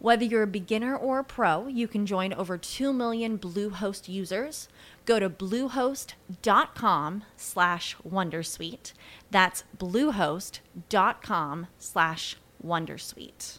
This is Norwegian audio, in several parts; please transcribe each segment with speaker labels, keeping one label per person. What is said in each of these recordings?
Speaker 1: Whether you're a beginner or a pro, you can join over 2 million Bluehost users. Go to bluehost.com slash wondersuite. That's bluehost.com slash wondersuite.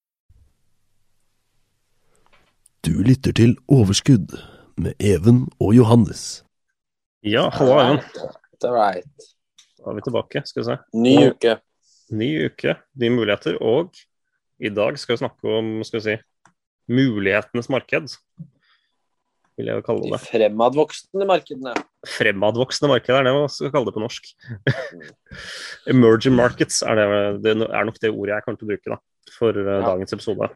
Speaker 2: Du lytter til Overskudd med Even og Johannes.
Speaker 3: Ja, hallo Even.
Speaker 4: All right.
Speaker 3: Da er vi tilbake, skal vi se.
Speaker 4: Ny uke.
Speaker 3: Ny uke, nye muligheter. Og i dag skal vi snakke om skal vi si, mulighetenes marked, vil jeg jo kalle det.
Speaker 4: De fremadvoksende markedene.
Speaker 3: Fremadvoksende marked er det man skal kalle det på norsk. Emerging markets er, det, det er nok det ordet jeg kommer til å bruke da, for eh,
Speaker 4: Ja.
Speaker 3: dagens episode.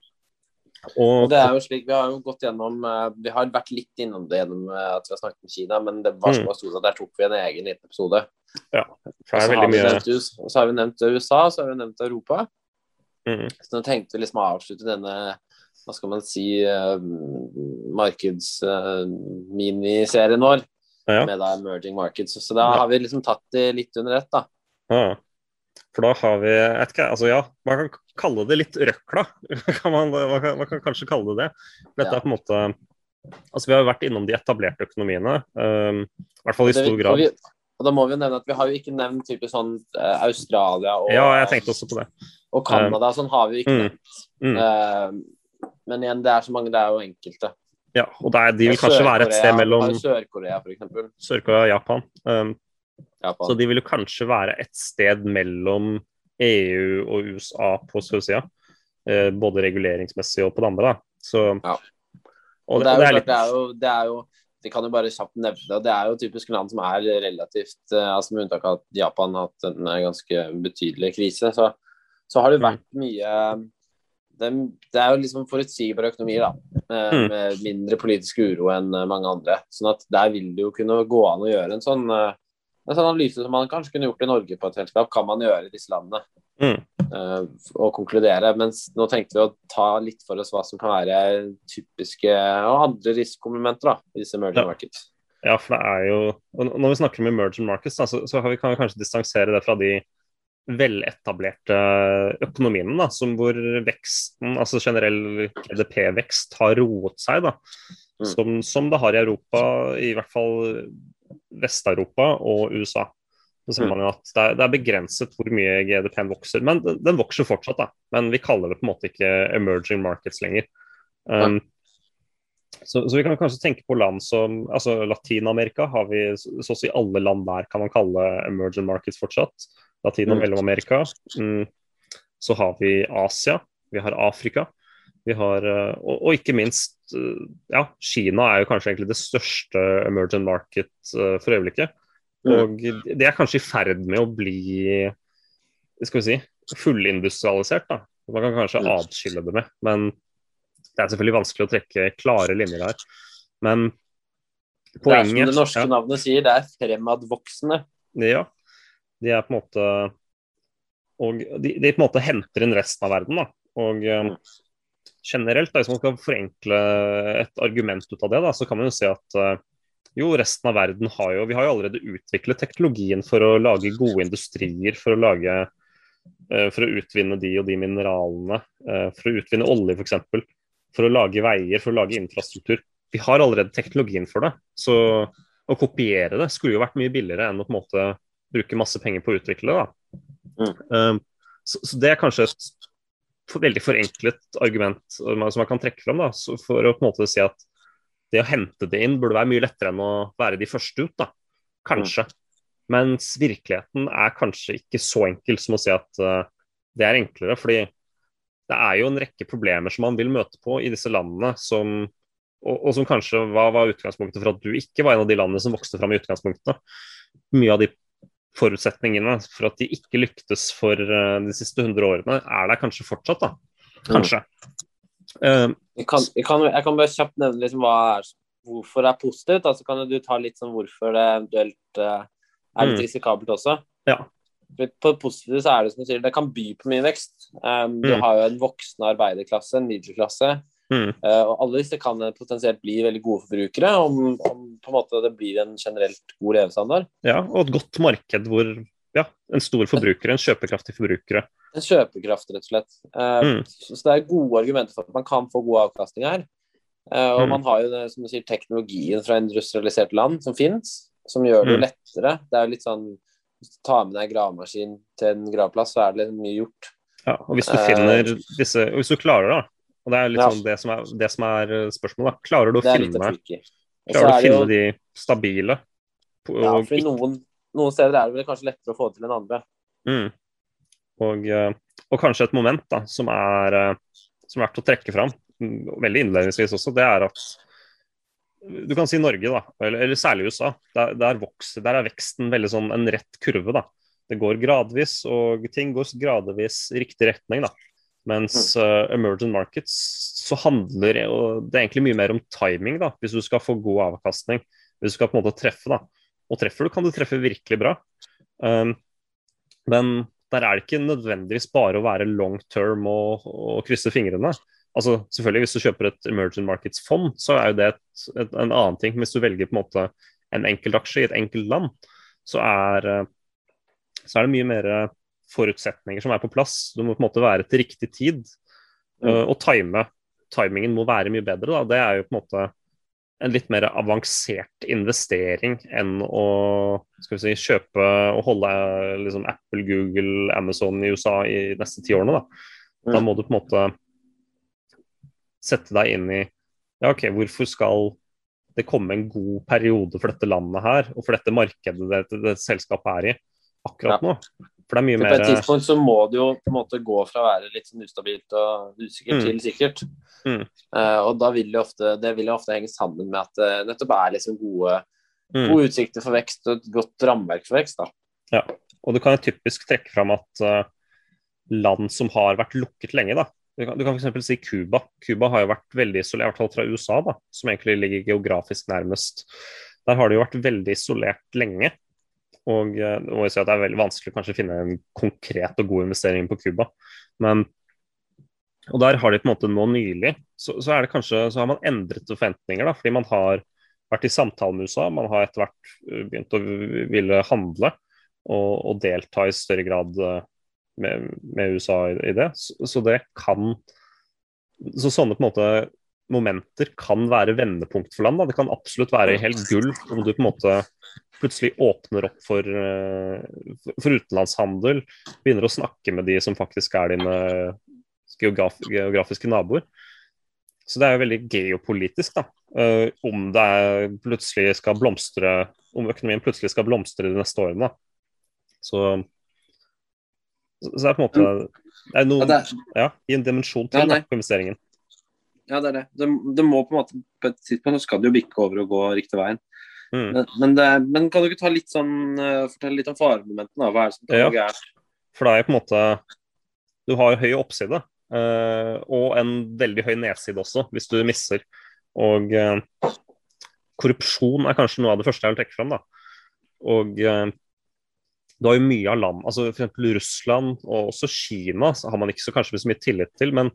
Speaker 4: Og det er jo slik, Vi har jo gått gjennom eh, Vi har vært litt innom det gjennom eh, at vi har snakket om Kina, men det var så
Speaker 3: Mm.
Speaker 4: stort at der tok vi en egen liten episode.
Speaker 3: Ja,
Speaker 4: så har,
Speaker 3: mye
Speaker 4: US- så har vi nevnt USA, så har vi nevnt Europa.
Speaker 3: mm,
Speaker 4: Så nå tenkte vi liksom å avslutte denne hva skal man si uh, markeds-miniserien vår
Speaker 3: ja,
Speaker 4: med da emerging markets. Så da
Speaker 3: Ja.
Speaker 4: har vi liksom tatt det litt under ett, da.
Speaker 3: ja. For da har vi jeg vet ikke, altså ja, Man kan kalle det litt røkla. Kan man, man, kan, man kan kanskje kalle det det. Dette
Speaker 4: Ja.
Speaker 3: er på en måte Altså Vi har jo vært innom de etablerte økonomiene, um, i hvert fall i stor grad.
Speaker 4: vi- Og da må vi jo nevne at vi har jo ikke nevnt typisk sånn uh, Australia og,
Speaker 3: Ja, jeg tenkte også på det.
Speaker 4: og Canada. Sånn har vi jo ikke
Speaker 3: Mm,
Speaker 4: nevnt. Eh, men igjen, det er så mange, det er jo enkelte.
Speaker 3: Ja, og det er, De vil kanskje være et sted mellom
Speaker 4: Sør-Korea, f.eks.
Speaker 3: Sør-Korea og Japan. Um,
Speaker 4: Japan.
Speaker 3: så de vil jo kanskje være et sted mellom EU og USA på sørsida. Eh, både reguleringsmessig og på det andre. da. Så,
Speaker 4: Ja.
Speaker 3: Og det,
Speaker 4: det, er jo,
Speaker 3: det er litt
Speaker 4: det, er jo, det er jo Vi kan jo bare kjapt nevne det. Det er jo typisk land som er relativt eh, altså Med unntak av at Japan har hatt en eh, ganske betydelig krise, så, så har det
Speaker 3: Mm.
Speaker 4: vært mye det, det er jo liksom forutsigbare økonomier, da. eh,
Speaker 3: Mm.
Speaker 4: Med mindre politisk uro enn mange andre. Sånn at der vil det jo kunne gå an å gjøre en sånn eh, en sånn analyse som man kanskje kunne gjort i Norge på et selskap, kan man gjøre i disse landene.
Speaker 3: Mm.
Speaker 4: Uh, og konkludere. Mens nå tenkte vi å ta litt for oss hva som kan være typiske og andre risikomomenter i disse emerging
Speaker 3: Ja.
Speaker 4: markets.
Speaker 3: Ja, for det er jo og Når vi snakker om emerging markets, da, så, så har vi, kan vi kanskje distansere det fra de veletablerte økonomiene, da, som hvor veksten, altså generell GDP-vekst, har roet seg. da,
Speaker 4: Mm.
Speaker 3: som, som det har i Europa, i hvert fall Vest-Europa og USA. Så ser
Speaker 4: Mm.
Speaker 3: man jo at det er, det er begrenset hvor mye GDP-en vokser, men den, den vokser fortsatt. da, Men vi kaller det på en måte ikke emerging markets lenger. Um, så, så vi kan kanskje tenke på land som altså Latin-Amerika har vi så å si alle land der kan man kalle emerging markets fortsatt. Latin- og
Speaker 4: Mm.
Speaker 3: Mellom-Amerika. Mm. Så har vi Asia, vi har Afrika. Vi har, eh, og, og ikke minst eh, ja, Kina er jo kanskje egentlig det største emerging market eh, for øyeblikket.
Speaker 4: Mm.
Speaker 3: Og det er kanskje i ferd med å bli skal vi si, fullindustrialisert. da. Man kan kanskje
Speaker 4: Mm.
Speaker 3: atskille det med, men det er selvfølgelig vanskelig å trekke klare linjer her. Men poenget
Speaker 4: Det er som det norske
Speaker 3: ja,
Speaker 4: navnet sier, det er fremadvoksende.
Speaker 3: ja, de er på en måte Og de, de på en måte henter inn resten av verden. da. Og eh, generelt, da, hvis man skal forenkle et argument ut av det, da, så kan man jo si at eh, jo, resten av verden har jo Vi har jo allerede utviklet teknologien for å lage gode industrier, for å lage eh, for å utvinne de og de mineralene, eh, for å utvinne olje f.eks., for, for å lage veier, for å lage infrastruktur. Vi har allerede teknologien for det. Så å kopiere det skulle jo vært mye billigere enn å på en måte bruke masse penger på å utvikle det. da.
Speaker 4: Mm.
Speaker 3: Um, så, så det er kanskje et veldig forenklet argument som man kan trekke fram da, for å på en måte si at det å hente det inn burde være mye lettere enn å være de første ut. da, Kanskje. Mens virkeligheten er kanskje ikke så enkel som å si at uh, det er enklere. fordi det er jo en rekke problemer som man vil møte på i disse landene, som, og, og som kanskje var, var, utgangspunktet for at du ikke var en av de landene som vokste fram i utgangspunktet. Mye av de forutsetningene for at de ikke lyktes for uh, de siste 100 årene, er der kanskje fortsatt. da. Kanskje.
Speaker 4: Mm. Uh, jeg, kan, jeg, kan, jeg, kan, bare kjapt nevne liksom hva er, hvorfor det er positivt. Altså kan du ta litt sånn hvorfor det eventuelt uh, er litt mm. risikabelt også.
Speaker 3: Ja.
Speaker 4: På det positive så er det som du sier, det kan by på mye vekst. Um, mm. Du har jo en voksende arbeiderklasse, en middelklasse. Mm. Uh, og alle disse kan potensielt bli veldig gode forbrukere om, om, på en måte det blir en generelt god levestandard.
Speaker 3: Ja, og et godt marked hvor ja, en stor forbruker, en kjøpekraftig forbrukere.
Speaker 4: En kjøpekraft, rett og slett. Uh, mm. Så det er gode argumenter for at man kan få god avkastning her. Uh, og mm. man har jo det, som du sier, teknologien fra industrialiserte land som fins, som gjør det mm. lettere. Det er jo litt sånn Hvis du tar med deg gravemaskin til en gravplass, så er det litt mye gjort.
Speaker 3: Ja, og hvis du finner disse Hvis du klarer det, da og Det er litt ja. sånn det som er, det som er spørsmålet. spørsmålet. Klarer du å finne, klarer du finne jo... de stabile?
Speaker 4: På, ja, for noen, noen, steder er det vel kanskje lettere å få til enn andre.
Speaker 3: Mm. Og, eh, og, kanskje et moment da, som er, eh, som er verdt å trekke fram, mm, veldig innledningsvis også, det er at du kan si Norge, da, eller, eller særlig USA. Der, der, vokser, der, er veksten veldig sånn en rett kurve. da. Det går gradvis, og ting går gradvis i riktig retning. da. Mens uh, emergent markets så handler det egentlig mye mer om timing, da, hvis du skal få god avkastning. Hvis du skal på en måte treffe, da. Og treffer du, kan du treffe virkelig bra. Um, men der er det ikke nødvendigvis bare å være long term og, og krysse fingrene. Altså selvfølgelig Hvis du kjøper et emergent markets-fond, så er jo det et, et, en annen ting. Hvis du velger på en måte en enkeltaksje i et enkelt land, så er, eh, så er det mye mer forutsetninger som er på plass. Du må på en måte være til riktig tid. Uh, og time. timingen må være mye bedre. Da. Det er jo på en måte en litt mer avansert investering enn å skal vi si, kjøpe og holde liksom, Apple, Google, Amazon i USA i neste ti årene. Da. da mm. må du på en måte sette deg inn i ja, OK, hvorfor skal det komme en god periode for dette landet her, og for dette markedet det, det, det selskapet er i, akkurat ja. For det er mye
Speaker 4: mer På et tidspunkt så må det jo på en måte gå fra å være litt sånn ustabilt og usikkert mm. til sikkert. Mm. Uh, og da vil det ofte, det vil ofte henge sammen med at det uh, nettopp er liksom gode, mm. gode, utsikter for vekst og et godt rammeverk for vekst. da.
Speaker 3: Ja, og du kan jo typisk trekke fram at uh, land som har vært lukket lenge, da. Du kan, du kan f.eks. si Cuba. Cuba har jo vært veldig isolert, i hvert fall fra USA, da, som egentlig ligger geografisk nærmest. Der har det jo vært veldig isolert lenge. Og eh, må jeg si at det er veldig vanskelig kanskje å finne en konkret og god investering på Cuba. Men og der har de på en måte nå nylig så, så, er det kanskje, så har man endret forventninger. da, Fordi man har vært i samtale med USA, man har etter hvert eh, begynt å ville handle og, og delta i større grad eh, med, med USA i, i det. Så, så, det kan Så sånne på en måte momenter kan være vendepunkt for land. Da. Det kan absolutt være helt gull om du på en måte plutselig åpner opp for, eh, for utenlandshandel, begynner å snakke med de som faktisk er dine geograf geografiske naboer. Så det er jo veldig geopolitisk, da. Uh, om det er plutselig skal blomstre Om økonomien plutselig skal blomstre de neste årene. Så, så det er på en måte Det er noe Ja, i en dimensjon til ja, på investeringen.
Speaker 4: Ja, det er det. det. det. må på en måte På et tidspunkt så skal det jo bikke over og gå riktig veien. Mm. Men, men, det, men, kan du ikke ta litt sånn, uh, fortelle litt om faremomentene? Hva er det som tar ja. gærent?
Speaker 3: For det er jo på en måte Du har jo høy oppside, eh, og en veldig høy nedside også, hvis du misser. Og eh, korrupsjon er kanskje noe av det første jeg vil trekke fram. da. Og du har jo mye av land, altså f.eks. Russland og også Kina så har man ikke så kanskje så mye tillit til, men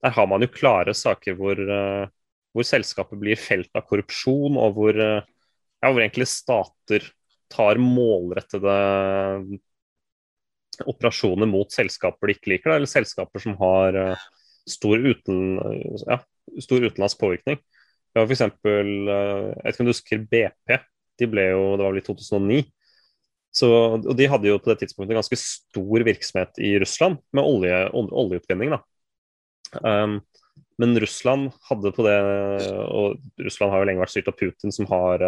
Speaker 3: der har man jo klare saker hvor, hvor selskapet blir felt av korrupsjon, og hvor ja, hvor egentlig stater tar målrettede operasjoner mot selskaper de ikke liker, eller selskaper som har uh, stor, uten, ja, stor, utenlandsk påvirkning. Vi har f.eks. Uh, jeg vet ikke om du husker BP. De ble jo, Det var vel i 2009. Så, og De hadde jo på det tidspunktet ganske stor virksomhet i Russland med olje, oljeutvinning. Um, men Russland hadde på det, og Russland har jo lenge vært styrt av Putin, som har,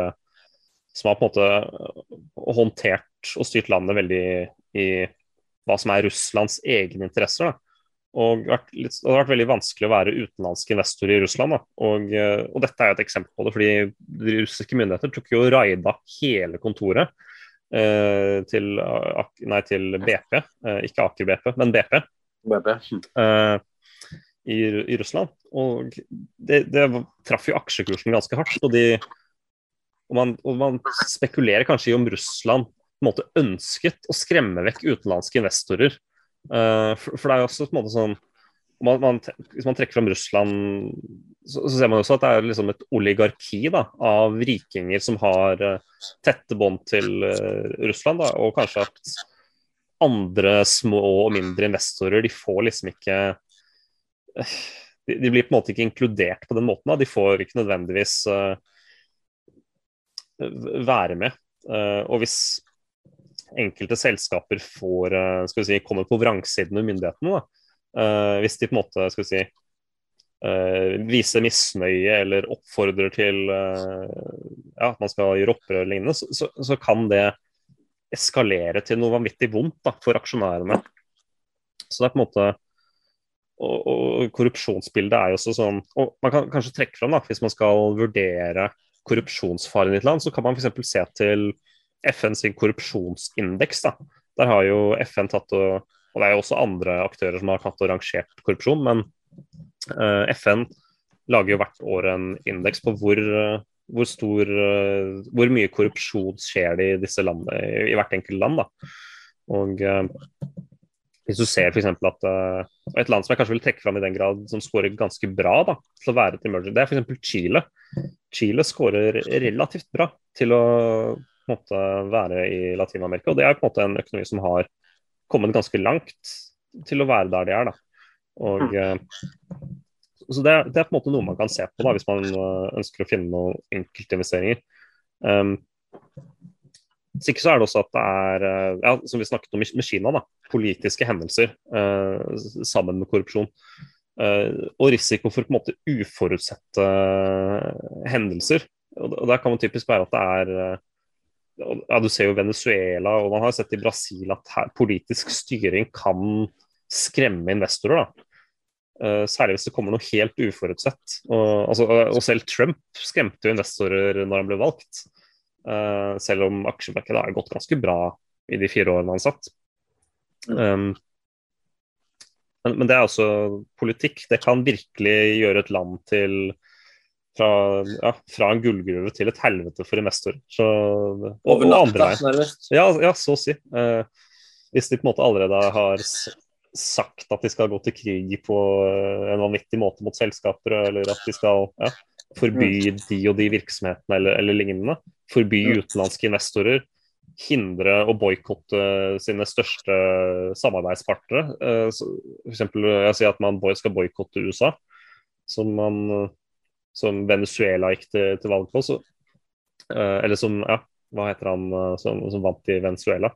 Speaker 3: som har på en måte håndtert og styrt landet veldig i hva som er Russlands egne interesser. Da. Og det har vært veldig vanskelig å være utenlandske investorer i Russland. Og, og, dette er jo et eksempel på det, fordi de russiske myndigheter tok jo raida hele kontoret eh, til, nei, til BP, eh, ikke Aker BP, men BP.
Speaker 4: BP.
Speaker 3: Eh, i, i, Russland. Og det, det, traff jo aksjekursen ganske hardt. Og, de, og, man, og man spekulerer kanskje i om Russland på en måte ønsket å skremme vekk utenlandske investorer Uh, for, for, det er jo også på en måte sånn man, man, Hvis man trekker fram Russland, så, så, ser man også at det er liksom et oligarki da, av rikinger som har uh, tette bånd til uh, Russland. Da, og kanskje at andre små og mindre investorer de får liksom ikke de, de, blir på en måte ikke inkludert på den måten. Da. De får ikke nødvendigvis være med. og hvis enkelte selskaper får, eh, skal vi si, kommer på vrangsiden av myndighetene. da, hvis de på en måte skal vi si, viser misnøye eller oppfordrer til ja, at man skal gjøre opprør lignende, så, så, så, kan det eskalere til noe vanvittig vondt da, for aksjonærene. Så det er på en måte og, og, korrupsjonsbildet er jo også sånn og Man kan kanskje trekke fram da, hvis man skal vurdere korrupsjonsfaren i et land, så kan man f.eks. se til FN sin korrupsjonsindeks. Da. Der har jo FN tatt og Og det er jo også andre aktører som har tatt og rangert korrupsjon, men uh, eh, FN lager jo hvert år en indeks på hvor, uh, hvor stor uh, Hvor mye korrupsjon skjer det i disse landene, i, hvert enkelt land. da. Og hvis du ser f.eks. at uh, et land som jeg kanskje vil trekke fram i den grad, som skårer ganske bra da, til å være et emerging, det er f.eks. Chile. Chile skårer relativt bra til å måte være i Latin-Amerika. Og det er på en måte en økonomi som har kommet ganske langt til å være der de er. Da. Og, eh, så det er, det er, på en måte noe man kan se på da, hvis man eh, ønsker å finne noen enkeltinvesteringer. Um, så ikke så er det også at det er, eh, ja, som vi snakket om med Kina, da, politiske hendelser eh, sammen med korrupsjon. Eh, og risiko for på en måte uforutsette hendelser. Og, og Der kan man typisk være at det er ja, Du ser jo Venezuela, og man har sett i Brasil at her, politisk styring kan skremme investorer. da. Uh, særlig hvis det kommer noe helt uforutsett. Og, altså, og selv Trump skremte jo investorer når han ble valgt. Uh, selv om aksjemarkedet har gått ganske bra i de fire årene han satt. Um, men, men, det er også politikk. Det kan virkelig gjøre et land til fra, ja, fra, en gullgruve til et helvete for investorer. Så,
Speaker 4: Over natta, nærmest?
Speaker 3: Ja, ja, så å si. Uh, hvis de på en måte allerede har sagt at de skal gå til krig på eh, en vanvittig måte mot selskaper, eller at de skal ja, forby mm. de og de virksomhetene eller, eller lignende. Forby mm. utenlandske investorer. Hindre å boikotte sine største samarbeidspartnere. F.eks. for eksempel, jeg sier at man skal boikotte USA, som man som Venezuela gikk til, til valg på. Så, eller som Ja, hva heter han som, som, vant i Venezuela?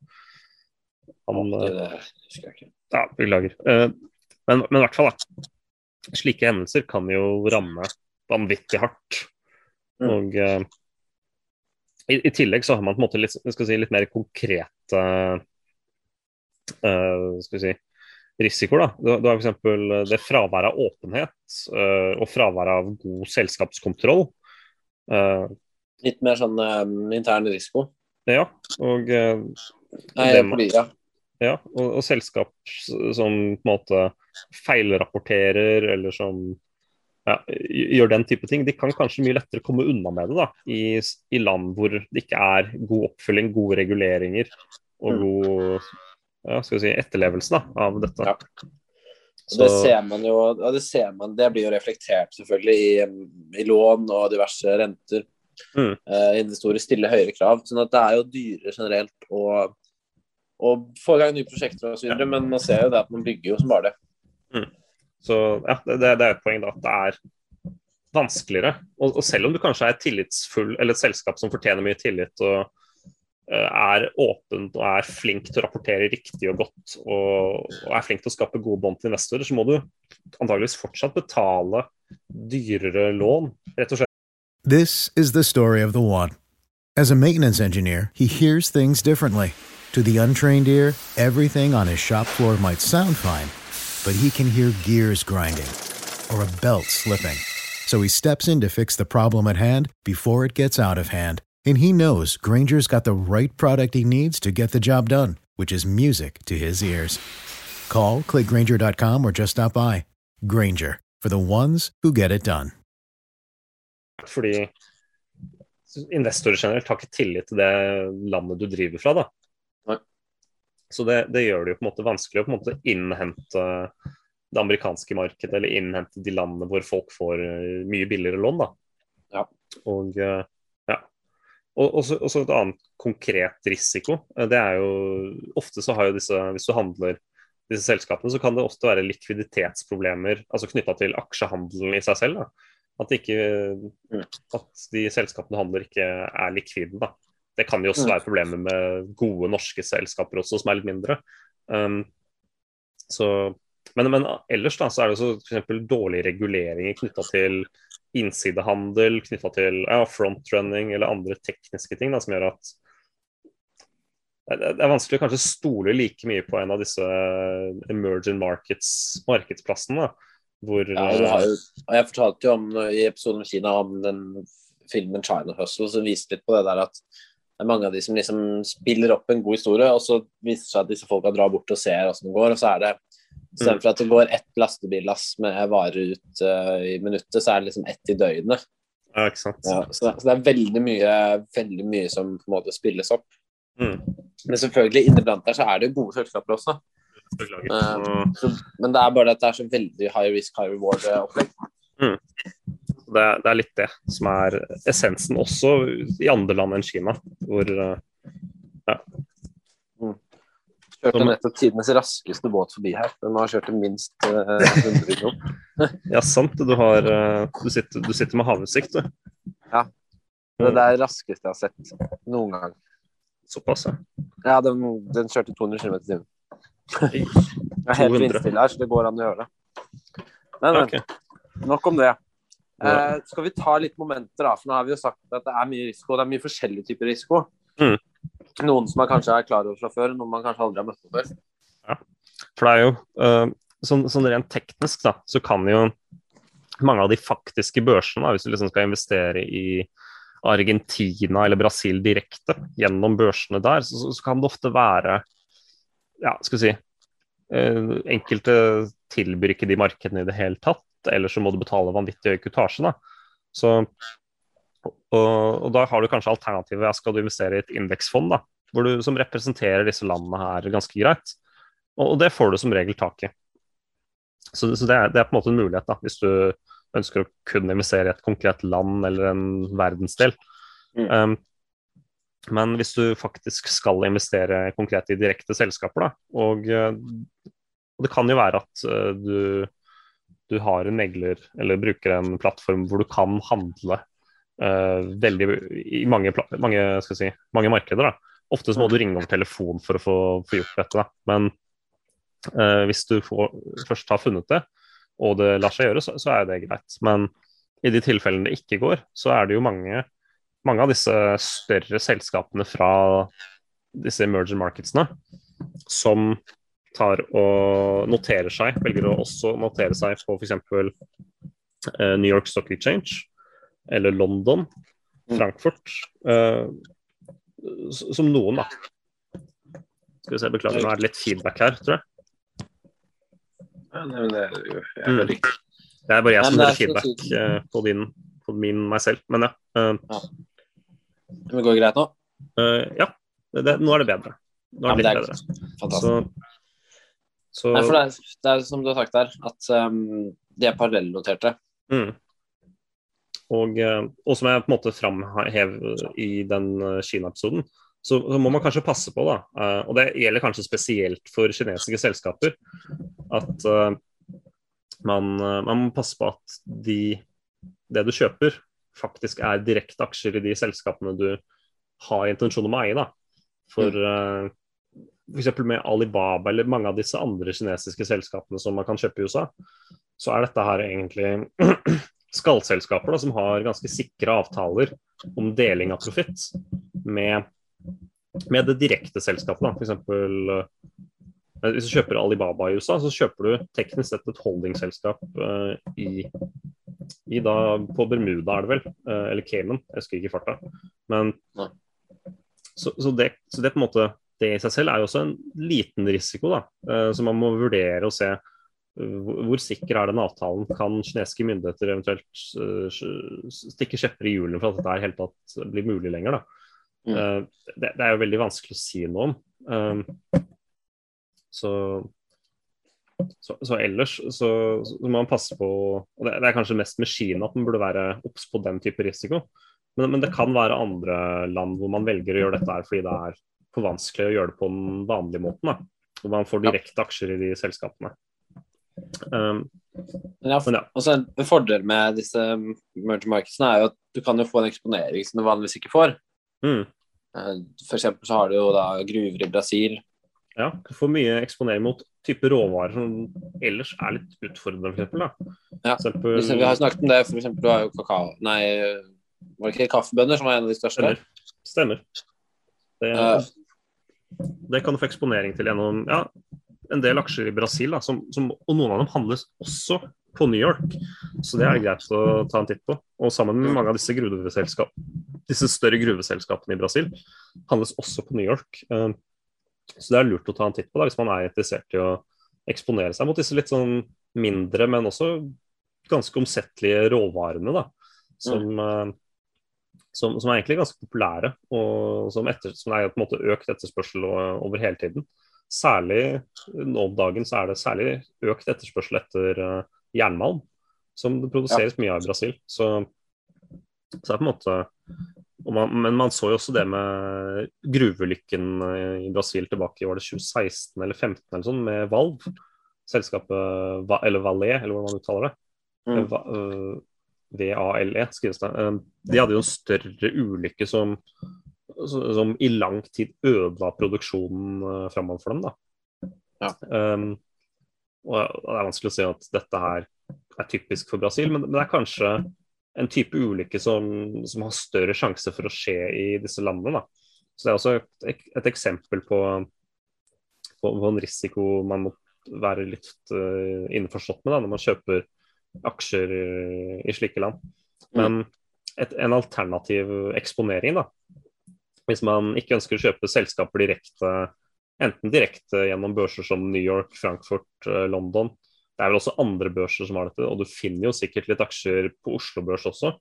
Speaker 4: Han.
Speaker 3: Ja, beklager. men, men i hvert fall, da. Slike hendelser kan jo ramme vanvittig hardt. Mm. Og i, i, tillegg så har man på en måte litt, si, litt mer konkrete skal vi si, risikoer. Da. Du, du har f.eks. det fraværet av åpenhet uh, og fraværet av god selskapskontroll. Uh,
Speaker 4: Litt mer sånn intern risiko?
Speaker 3: Ja. Og, uh,
Speaker 4: Nei, det, fordi, ja.
Speaker 3: ja og, og, selskap som på en måte feilrapporterer eller som ja, gjør den type ting, de kan kanskje mye lettere komme unna med det da, i, i land hvor det ikke er god oppfølging, gode reguleringer og mm. god ja, skal vi si, etterlevelse da, av dette. Ja.
Speaker 4: Det ser man jo, ja, det ser man, det blir jo reflektert selvfølgelig i, i lån og diverse renter. Mm. Uh, investorer stiller høyere krav. sånn at det er jo dyrere generelt å å få i gang nye prosjekter osv. Ja. Men man ser jo det at man bygger jo som bare det.
Speaker 3: Mm. Så ja, det, det, er et poeng da, at det er vanskeligere. Og, og, selv om du kanskje er tillitsfull, eller et selskap som fortjener mye tillit og uh, er åpent og er flink til å rapportere riktig og godt og, og er flink til å skape gode bånd til investorer, så må du antageligvis fortsatt betale dyrere lån, rett og slett.
Speaker 5: This is the story of the one. As a maintenance engineer, he hears things differently. To the untrained ear, everything on his shop floor might sound fine, but he can hear gears grinding or a belt slipping. So he steps in to fix the problem at hand before it gets out of hand. And he knows Granger's got the right product he needs to get the job done, which is music to his ears. Call, clickgranger.com, or just stop by. Granger, for the ones who get it done.
Speaker 3: Fordi investorer generelt har ikke tillit til det landet du driver fra, da. Så det, det, gjør det jo på en måte vanskelig å på en måte innhente det amerikanske markedet, eller innhente de landene hvor folk får eh, mye billigere lån. da.
Speaker 4: Ja.
Speaker 3: Og eh, ja. Og også, et annet konkret risiko. Eh, det er jo Ofte så har jo disse, hvis du handler disse selskapene, så kan det ofte være likviditetsproblemer altså knytta til aksjehandelen i seg selv. da. At, ikke, mm. at de selskapene du handler, ikke er likvide. da. Det kan jo også mm. være problemer med gode norske selskaper også, som er litt mindre. Um, så men, men, ellers da, så er det f.eks. dårlige reguleringer knytta til innsidehandel, knytta til ja, frontrunning eller andre tekniske ting da, som gjør at det er vanskelig å kanskje stole like mye på en av disse emerging markets, markedsplassene. Hvor,
Speaker 4: ja, jo, jeg fortalte jo om, i episoden med Kina om den filmen 'China Hustle', som viste litt på det der at det er mange av de som liksom spiller opp en god historie, og så viser det seg at disse folka drar bort og ser åssen det går, og så er det Istedenfor at det går ett lastebillass med varer ut uh, i minuttet, så er det liksom ett i døgnet.
Speaker 3: Ja, ikke sant.
Speaker 4: Ja, så, så, det er veldig mye, veldig mye som på en måte spilles opp.
Speaker 3: Mm.
Speaker 4: Men selvfølgelig, inniblant der så er det gode selskaper også. Uh, så, men det er bare at det er så veldig high risk, high reward-opplegg.
Speaker 3: Mm. Det, det, er litt det som er essensen også i andre land enn Kina, hvor uh, ja,
Speaker 4: Kjørte nettopp tidenes raskeste båt forbi her. Den har kjørt minst uh, 100 knop.
Speaker 3: ja, sant. Du, har, uh, du, sitter, du, sitter, med havutsikt, du.
Speaker 4: Ja. Det er det raskeste jeg har sett noen gang.
Speaker 3: Såpass, ja.
Speaker 4: Ja, den, den kjørte 200 km i timen. Jeg er helt vindstille her, så det går an å gjøre det. Men, okay. nok om det. Eh, skal vi ta litt momenter, da? For nå har vi jo sagt at det er mye risiko. Det er mye forskjellige typer risiko.
Speaker 3: Mm.
Speaker 4: Noen som man kanskje er klar over fra før, noen man kanskje aldri har møtt på før.
Speaker 3: Ja, for det er jo uh, sånn, sånn, rent teknisk, da, så kan jo mange av de faktiske børsene, da, hvis du liksom skal investere i Argentina eller Brasil direkte gjennom børsene der, så, så kan det ofte være ja, skal vi si uh, Enkelte tilbyr ikke de markedene i det hele tatt, eller så må du betale vanvittig høy kutasje. da. Så og, og, da har du kanskje alternativet skal du investere i et indeksfond da, du, som representerer disse landene her ganske greit. Og, og det får du som regel tak i. Så, så det, er, det, er, på en måte en mulighet, da, hvis du ønsker å kunne investere i et konkret land eller en verdensdel. Mm. Um, men hvis du faktisk skal investere konkret i direkte selskaper, da, og, og det kan jo være at uh, du, du har en megler eller bruker en plattform hvor du kan handle uh, veldig, i mange, mange, si, mange markeder. Da. Ofte så må du ringe over telefon for å få, få gjort dette. Da. Men uh, hvis du får, først har funnet det, og det lar seg gjøre, så, så, er det greit. Men i de tilfellene det ikke går, så er det jo mange, mange av disse større selskapene fra disse emerging markets, som tar og noterer seg, velger å også notere seg på f.eks. Uh, New York Stock Exchange eller London, mm. Frankfurt. eh, som noen, da. Skal vi se, Beklager, nå er det litt feedback her, tror jeg.
Speaker 4: Ja, nei, men det er jo mm.
Speaker 3: Det er bare jeg som gir feedback eh, på, din, på min meg selv, men ja. Uh, ja.
Speaker 4: Men går det greit nå?
Speaker 3: ja, det, det, nå er det bedre. Nå er det litt bedre.
Speaker 4: Fantastisk. Så, så... Nei, for det er, det er, som du har sagt der, at um, de er parallellnoterte.
Speaker 3: Mm. Og, eh, og, som jeg på en måte framhev i den eh, Kina-episoden, så, så, må man kanskje passe på, da, uh, og det gjelder kanskje spesielt for kinesiske selskaper, at uh, man, man, må passe på at de, det du kjøper, faktisk er direkte aksjer i de selskapene du har intensjon om å eie. da. For mm. f.eks. med Alibaba eller mange av disse andre kinesiske selskapene som man kan kjøpe i USA, så er dette her egentlig skallselskaper da, som har ganske sikre avtaler om deling av profitt med, med, det direkte selskapet. F.eks. Eh, hvis du kjøper Alibaba i USA, så kjøper du teknisk sett et holdingselskap uh, i, i da, på Bermuda, er det vel, uh, eller Cayman, jeg husker ikke farta. Men så, så, det, så, det, på en måte det i seg selv er jo også en liten risiko, da, uh, så man må vurdere og se hvor sikker er den avtalen? Kan kinesiske myndigheter eventuelt uh, stikke kjepper i hjulene for at dette helt tatt blir mulig lenger? Mm. Uh, det, det, er jo veldig vanskelig å si noe om. Så, så, så, ellers så, så, må man passe på og det, det, er kanskje mest med Kina at man burde være obs på den type risiko. Men, men, det kan være andre land hvor man velger å gjøre dette her fordi det er for vanskelig å gjøre det på den vanlige måten. Da. Hvor man får direkte aksjer i de selskapene.
Speaker 4: Um, ja, men ja. Også en fordel med disse merger markedsene er jo at du kan jo få en eksponering som du vanligvis ikke får. Mm. F.eks. for eksempel så har du jo da gruver i Brasil.
Speaker 3: Ja, du får mye eksponering mot type råvarer som ellers er litt utfordrende, for eksempel.
Speaker 4: Ja, eksempel... vi har snakket om det, eksempel du har jo kakao Nei, var det ikke kaffebønner som var en av de største?
Speaker 3: Stemmer. Stemmer. Det, uh, det kan du få eksponering til gjennom ja, en del aksjer i Brasil, da, som, som, og noen av dem handles også på New York. Så det er greit å ta en titt på. Og sammen med mange av disse disse større gruveselskapene i Brasil handles også på New York. Eh, så det er lurt å ta en titt på da, hvis man er interessert i å eksponere seg mot disse litt sånn mindre, men også ganske omsettelige råvarene. da, som, mm. Som, som er egentlig ganske populære, og som, etter, som er på en måte økt etterspørsel over hele tiden særlig nå om dagen så er det særlig økt etterspørsel etter uh, jernmalm, som det produseres ja. mye av i Brasil. Så, så det er på en måte man, Men man så jo også det med gruveulykken eh, i Brasil tilbake i var det 2016 eller 2015 eller sånn, med Valv. Selskapet eller Valé, eller hvordan man uttaler det. Mm. VALE eh, skrives det. De hadde jo en større ulykke som som i lang tid ødela produksjonen uh, framover for dem. da. Ja. Um, og Det er vanskelig å si at dette her er typisk for Brasil, men, men det er kanskje en type ulykke som, som, har større sjanse for å skje i disse landene. Da. Så Det er også et, et eksempel på, på, på, en risiko man må være litt uh, innforstått med da, når man kjøper aksjer i, slike land. Men et, en alternativ eksponering da, hvis man ikke ønsker å kjøpe selskaper direkte, enten direkte gjennom børser som New York, Frankfurt, eh, London. Det er vel også andre børser som har dette, og du finner jo sikkert litt aksjer på Oslo Børs også,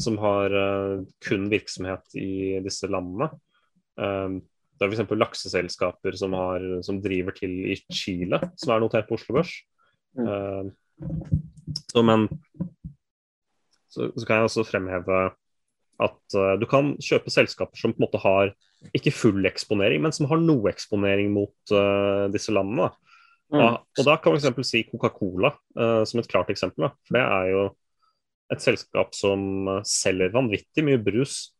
Speaker 3: som har uh, kun virksomhet i disse landene. Um, det er f.eks. lakseselskaper som, har, som, driver til i Chile, som er notert på Oslo Børs. Mm. Uh, så, men så, så, kan jeg også fremheve at uh, du kan kjøpe selskaper som på en måte har ikke full eksponering, men som har noe eksponering mot uh, disse landene. Mm. Og, og, da kan vi f.eks. si Coca-Cola uh, som et klart eksempel. Da. For det er jo et selskap som selger vanvittig mye brus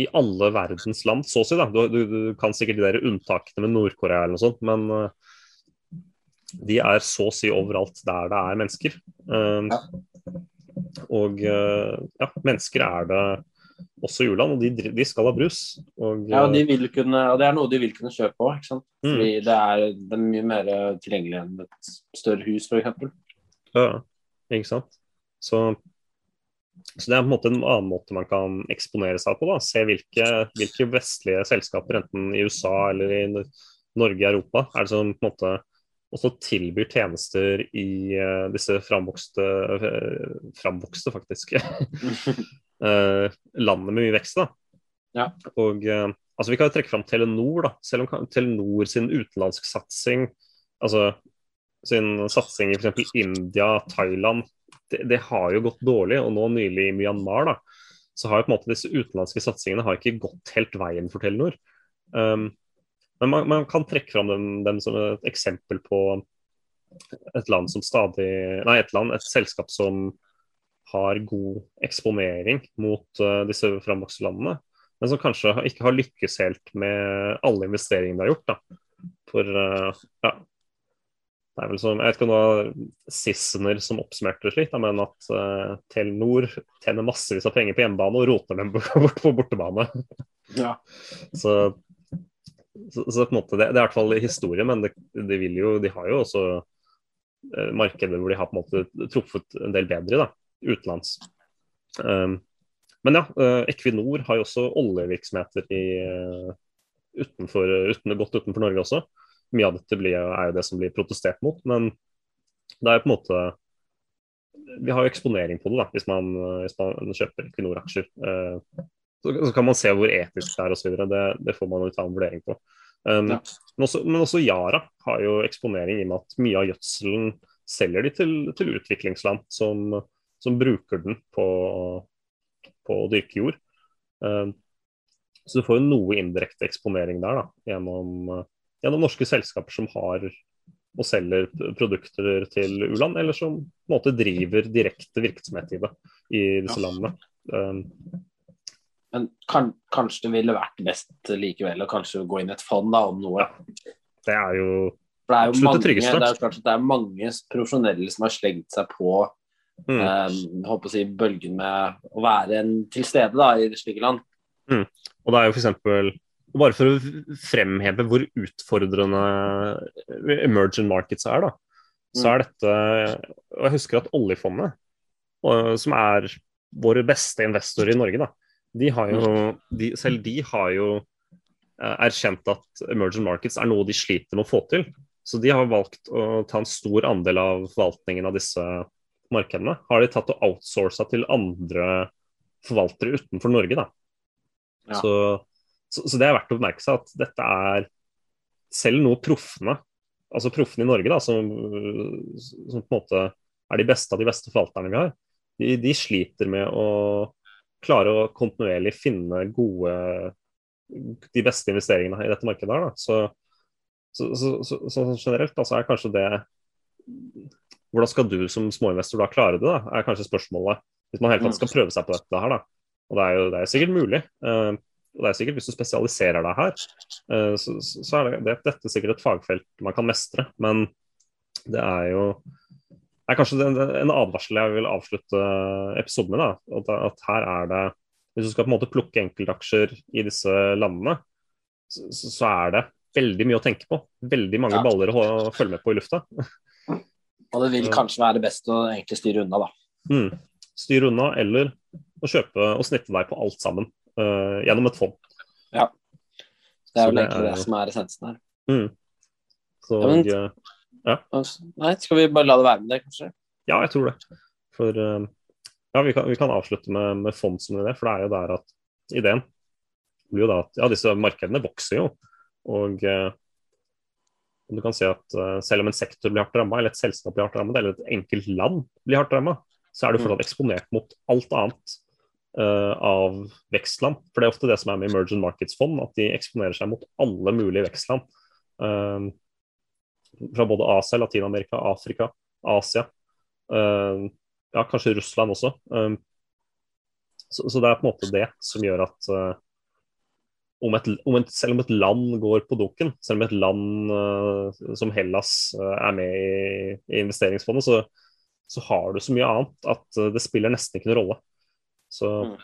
Speaker 3: i alle verdens land, så å si. da. Du, du, du kan sikkert de der unntakene med Nord-Korea eller noe sånt, men de er så å si overalt der det er mennesker. Ja. Og ja, mennesker er det også i Juland, og de, de, skal ha brus. Og,
Speaker 4: ja, og, de kunne, og, det er noe de vil kunne kjøpe òg, ikke sant. Mm. Fordi det er, det er, mye mer tilgjengelig enn et større hus, f.eks.
Speaker 3: Ja, ikke sant. Så, så, det er på en måte en annen måte man kan eksponere seg på. da, Se hvilke, hvilke vestlige selskaper, enten i USA eller i Norge og Europa, er det som på en måte også tilbyr tjenester i uh, disse framvokste, uh, framvokste faktisk, uh, landet med mye vekst. da. Ja. Og altså Vi kan jo trekke fram Telenor, da. selv om Telenor sin utenlandsksatsing, altså sin satsing i f.eks. India, Thailand, det, det, har jo gått dårlig. Og nå nylig i Myanmar, da, så har jo på en måte disse utenlandske satsingene har ikke gått helt veien for Telenor. Um, men man, man, kan trekke fram dem, dem, som et eksempel på et land som stadig Nei, et land, et selskap som har god eksponering mot uh, disse framvoksende landene, men som kanskje ikke har lykkes helt med alle investeringene de har gjort. Da. For uh, ja, det er vel som, Jeg vet ikke om det var Sissener som oppsummerte det slik, men at uh, Telenor tjener massevis av penger på hjemmebane og roter dem bort på bortebane.
Speaker 4: Ja.
Speaker 3: så, så, så, på en måte, det, det er i hvert fall historie, men det, de, jo, de har jo også eh, markeder hvor de har på en måte truffet en del bedre da, utenlands. Um, men ja, eh, Equinor har jo også oljevirksomheter i, utenfor, uten, godt utenfor Norge også mye av dette blir, er jo det som blir protestert mot. Men det er på en måte Vi har jo eksponering på det da, hvis man, hvis man kjøper Equinor-aksjer. Eh, så, så, kan man se hvor etisk det er osv. Det, det får man jo ta en vurdering på. Um, ja. men, også, men, også, Yara har jo eksponering i og med at mye av gjødselen selger de til, til utviklingsland som, som, bruker den på, på å dyrke jord. Um, så du får jo noe indirekte eksponering der da, gjennom gjennom norske selskaper som har og selger produkter til u-land, eller som på en måte driver direkte virksomhet i det i disse landene. Um,
Speaker 4: Men kan, kanskje det ville vært best likevel å kanskje gå inn i et fond da, om noe? Ja.
Speaker 3: Det er jo,
Speaker 4: det er jo mange, det er klart at det er mange profesjonelle som har slengt seg på mm. um, å si, bølgen med å være en til stede da, i slike land.
Speaker 3: Mm. Og det er jo f.eks bare for å fremheve hvor utfordrende emergent markets er, da, så er dette Og jeg husker at oljefondet, som er våre beste investorer i Norge, da, de har jo, de, selv de har jo eh, erkjent at emergent markets er noe de sliter med å få til. Så de har valgt å ta en stor andel av forvaltningen av disse markedene. Har de tatt og outsourca til andre forvaltere utenfor Norge, da. Ja. Så så, så, det er verdt å bemerke seg at dette er selv noe proffene, altså proffene i Norge, da, som, som, på en måte er de beste av de beste forvalterne vi har, de, de sliter med å klare å kontinuerlig finne gode de beste investeringene i dette markedet. her. Da. Så, så, så, så generelt altså, er kanskje det Hvordan skal du som småinvestor da klare det, da, er kanskje spørsmålet. Hvis man helt tatt skal prøve seg på dette her. da. Og det er jo det er sikkert mulig. Uh, og det er sikkert Hvis du spesialiserer deg her, uh, så, så, er det, det, dette sikkert et fagfelt man kan mestre. Men det er jo er kanskje en, en advarsel jeg vil avslutte episoden med. At, at, her er det Hvis du skal på en måte plukke enkeltaksjer i disse landene, så, så er det veldig mye å tenke på. Veldig mange ja. baller å, å følge med på i lufta.
Speaker 4: Og det vil kanskje være best å egentlig styre unna, da.
Speaker 3: Mm. Styre unna, eller å kjøpe og snitte deg på alt sammen uh, gjennom et fond.
Speaker 4: Ja. Det er vel egentlig det, det som er essensen her.
Speaker 3: Mm. Så,
Speaker 4: ja, men, ja. Nei, skal vi bare la det være med det, kanskje?
Speaker 3: Ja, jeg tror det. For uh, ja, vi kan, vi kan, avslutte med, med fond som det, for det er jo der at ideen blir jo da at ja, disse markedene vokser jo. Og uh, du kan si at uh, selv om en sektor blir hardt ramma, eller et selskap blir hardt ramma, eller et enkelt land blir hardt ramma, så er du mm. fortsatt eksponert mot alt annet uh, av vekstland. For det er ofte det som er med emergent markets-fond, at de eksponerer seg mot alle mulige vekstland. Uh, fra både Asia, Latin-Amerika, Afrika, Asia. Uh, ja, kanskje Russland også. Så, så, det er på en måte det som gjør at om et, om et, selv om et land går på dukken, selv om et land uh, som Hellas uh, er med i, i investeringsfondet, så, så, har du så mye annet at uh, det spiller nesten ikke noen rolle. Så mm.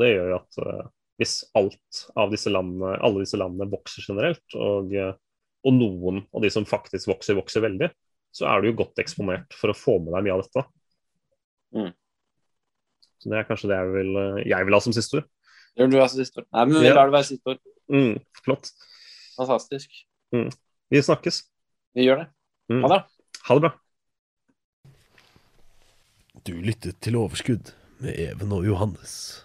Speaker 3: Det gjør jo at hvis alt av disse landene, alle disse landene vokser generelt, og, uh, og, noen av de som faktisk vokser, vokser veldig, så er du jo godt eksponert for å få med deg mye av dette.
Speaker 4: Mm.
Speaker 3: Så Det er kanskje det jeg vil, uh, jeg vil ha som siste ord.
Speaker 4: Det vil du ha som siste ord. Nei, men vi ja. lar det være siste ord.
Speaker 3: Mm, flott.
Speaker 4: Fantastisk.
Speaker 3: Mm. Vi snakkes.
Speaker 4: Vi gjør det. Mm. Ha det.
Speaker 3: Ha det bra.
Speaker 2: Du lyttet til Overskudd med Even og Johannes.